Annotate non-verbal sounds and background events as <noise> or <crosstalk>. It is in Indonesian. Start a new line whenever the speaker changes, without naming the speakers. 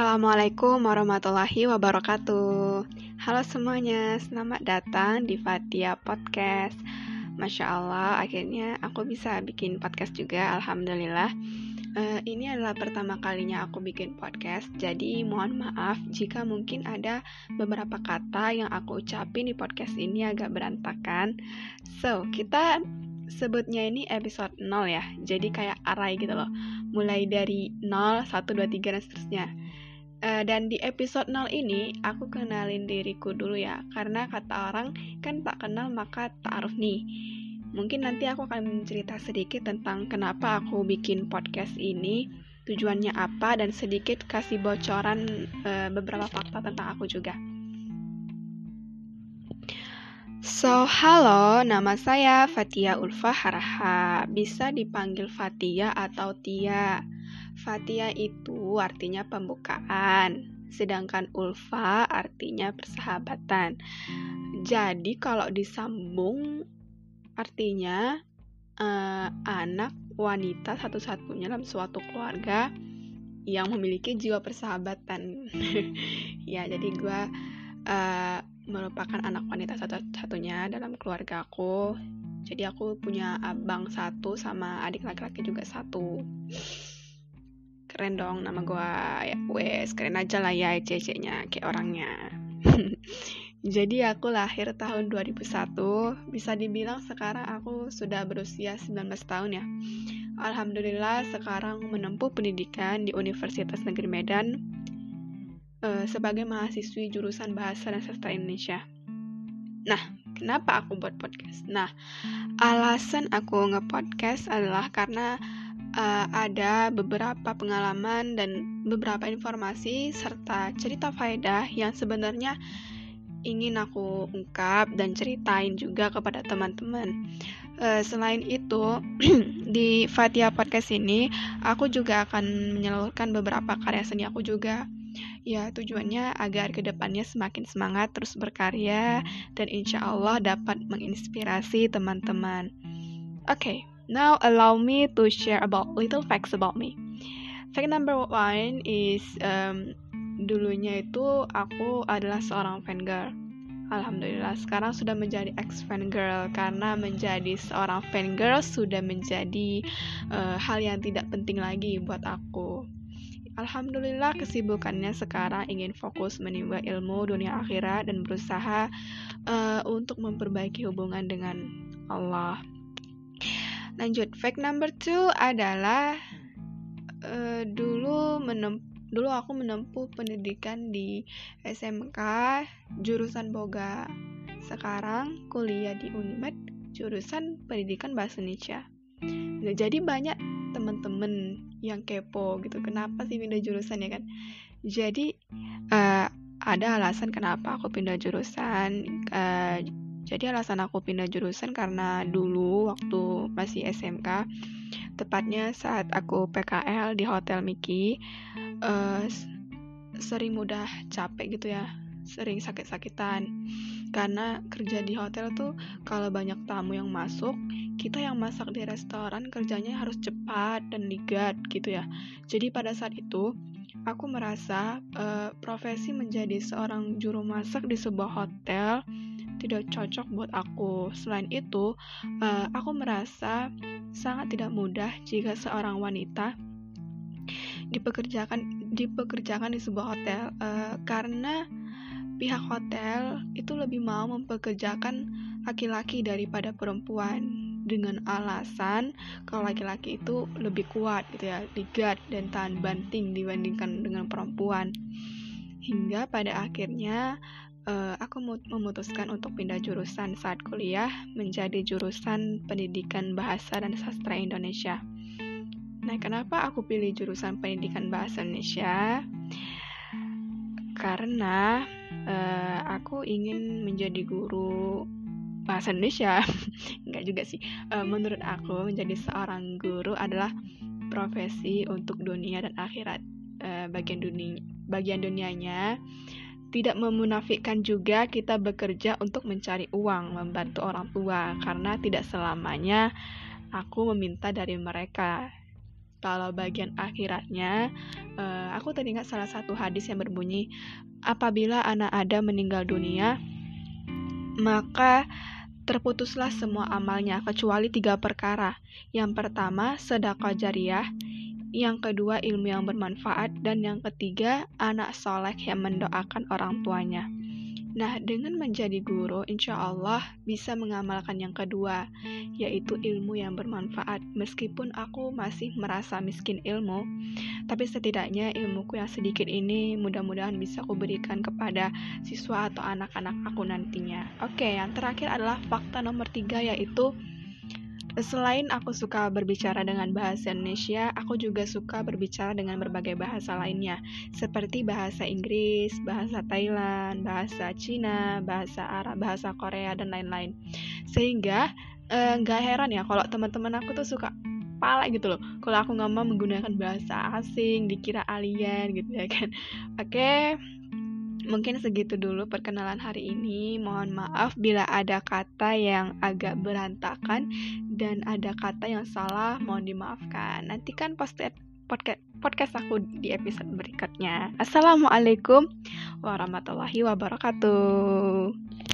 Assalamualaikum warahmatullahi wabarakatuh. Halo semuanya, selamat datang di Fatia Podcast. Masya Allah, akhirnya aku bisa bikin podcast juga. Alhamdulillah. Uh, ini adalah pertama kalinya aku bikin podcast, jadi mohon maaf jika mungkin ada beberapa kata yang aku ucapin di podcast ini agak berantakan. So, kita sebutnya ini episode 0 ya, jadi kayak array gitu loh. Mulai dari 0, 1, 2, 3, dan seterusnya. Uh, dan di episode 0 ini, aku kenalin diriku dulu ya, karena kata orang kan tak kenal maka tak aruf nih. Mungkin nanti aku akan cerita sedikit tentang kenapa aku bikin podcast ini, tujuannya apa, dan sedikit kasih bocoran uh, beberapa fakta tentang aku juga. So, halo, nama saya Fatia Ulfa Haraha. Bisa dipanggil Fatia atau Tia. Fatia itu artinya pembukaan, sedangkan Ulfa artinya persahabatan. Jadi, kalau disambung Artinya, uh, anak wanita satu-satunya dalam suatu keluarga yang memiliki jiwa persahabatan. <laughs> ya, jadi gue uh, merupakan anak wanita satu-satunya dalam keluarga aku. Jadi aku punya abang satu sama adik laki-laki juga satu. Keren dong nama gue ya wes keren aja lah ya cece-nya kayak orangnya. <laughs> Jadi aku lahir tahun 2001, bisa dibilang sekarang aku sudah berusia 19 tahun ya. Alhamdulillah sekarang menempuh pendidikan di Universitas Negeri Medan uh, sebagai mahasiswi jurusan Bahasa dan Sastra Indonesia. Nah, kenapa aku buat podcast? Nah, alasan aku nge-podcast adalah karena uh, ada beberapa pengalaman dan beberapa informasi serta cerita faedah yang sebenarnya ingin aku ungkap dan ceritain juga kepada teman-teman. Uh, selain itu, <clears throat> di Fatia Podcast ini, aku juga akan menyalurkan beberapa karya seni aku juga. Ya, tujuannya agar ke depannya semakin semangat terus berkarya dan insya Allah dapat menginspirasi teman-teman. Oke, okay, now allow me to share about little facts about me. Fact number one is um, dulunya itu aku adalah seorang fan girl. Alhamdulillah sekarang sudah menjadi ex fan girl karena menjadi seorang fan girl sudah menjadi uh, hal yang tidak penting lagi buat aku. Alhamdulillah kesibukannya sekarang ingin fokus menimba ilmu dunia akhirat dan berusaha uh, untuk memperbaiki hubungan dengan Allah. Lanjut, fact number two adalah uh, dulu menempuh dulu aku menempuh pendidikan di SMK jurusan Boga. Sekarang kuliah di Unimed jurusan Pendidikan Bahasa Indonesia. Nah, jadi banyak teman-teman yang kepo gitu. Kenapa sih pindah jurusan ya kan? Jadi uh, ada alasan kenapa aku pindah jurusan. Uh, jadi alasan aku pindah jurusan karena dulu waktu masih SMK tepatnya saat aku PKL di Hotel Miki uh, sering mudah capek gitu ya sering sakit-sakitan. Karena kerja di hotel tuh kalau banyak tamu yang masuk kita yang masak di restoran kerjanya harus cepat dan ligat gitu ya. Jadi pada saat itu aku merasa uh, profesi menjadi seorang juru masak di sebuah hotel tidak cocok buat aku. Selain itu, uh, aku merasa sangat tidak mudah jika seorang wanita dipekerjakan dipekerjakan di sebuah hotel uh, karena pihak hotel itu lebih mau mempekerjakan laki-laki daripada perempuan dengan alasan kalau laki-laki itu lebih kuat gitu ya, ligat dan tahan banting dibandingkan dengan perempuan. Hingga pada akhirnya uh, aku memutuskan untuk pindah jurusan saat kuliah menjadi jurusan Pendidikan Bahasa dan Sastra Indonesia. Nah, kenapa aku pilih jurusan Pendidikan Bahasa Indonesia? Karena uh, aku ingin menjadi guru bahasa Indonesia. <laughs> Enggak juga sih. Uh, menurut aku menjadi seorang guru adalah profesi untuk dunia dan akhirat. Uh, bagian dunia bagian dunianya tidak memunafikkan juga kita bekerja untuk mencari uang, membantu orang tua, karena tidak selamanya aku meminta dari mereka. Kalau bagian akhiratnya, uh, aku teringat salah satu hadis yang berbunyi, apabila anak Adam meninggal dunia, maka terputuslah semua amalnya kecuali tiga perkara. Yang pertama, sedekah jariah. Yang kedua, ilmu yang bermanfaat. Dan yang ketiga, anak soleh yang mendoakan orang tuanya. Nah, dengan menjadi guru, insya Allah bisa mengamalkan yang kedua, yaitu ilmu yang bermanfaat. Meskipun aku masih merasa miskin ilmu, tapi setidaknya ilmuku yang sedikit ini mudah-mudahan bisa aku berikan kepada siswa atau anak-anak aku nantinya. Oke, yang terakhir adalah fakta nomor tiga, yaitu Selain aku suka berbicara dengan bahasa Indonesia, aku juga suka berbicara dengan berbagai bahasa lainnya, seperti bahasa Inggris, bahasa Thailand, bahasa Cina, bahasa Arab, bahasa Korea, dan lain-lain. Sehingga eh, nggak eh, heran ya kalau teman-teman aku tuh suka pala gitu loh. Kalau aku ngomong menggunakan bahasa asing dikira alien gitu ya kan. Oke Mungkin segitu dulu perkenalan hari ini. Mohon maaf bila ada kata yang agak berantakan dan ada kata yang salah, mohon dimaafkan. Nantikan posted podcast podcast aku di episode berikutnya. Assalamualaikum warahmatullahi wabarakatuh.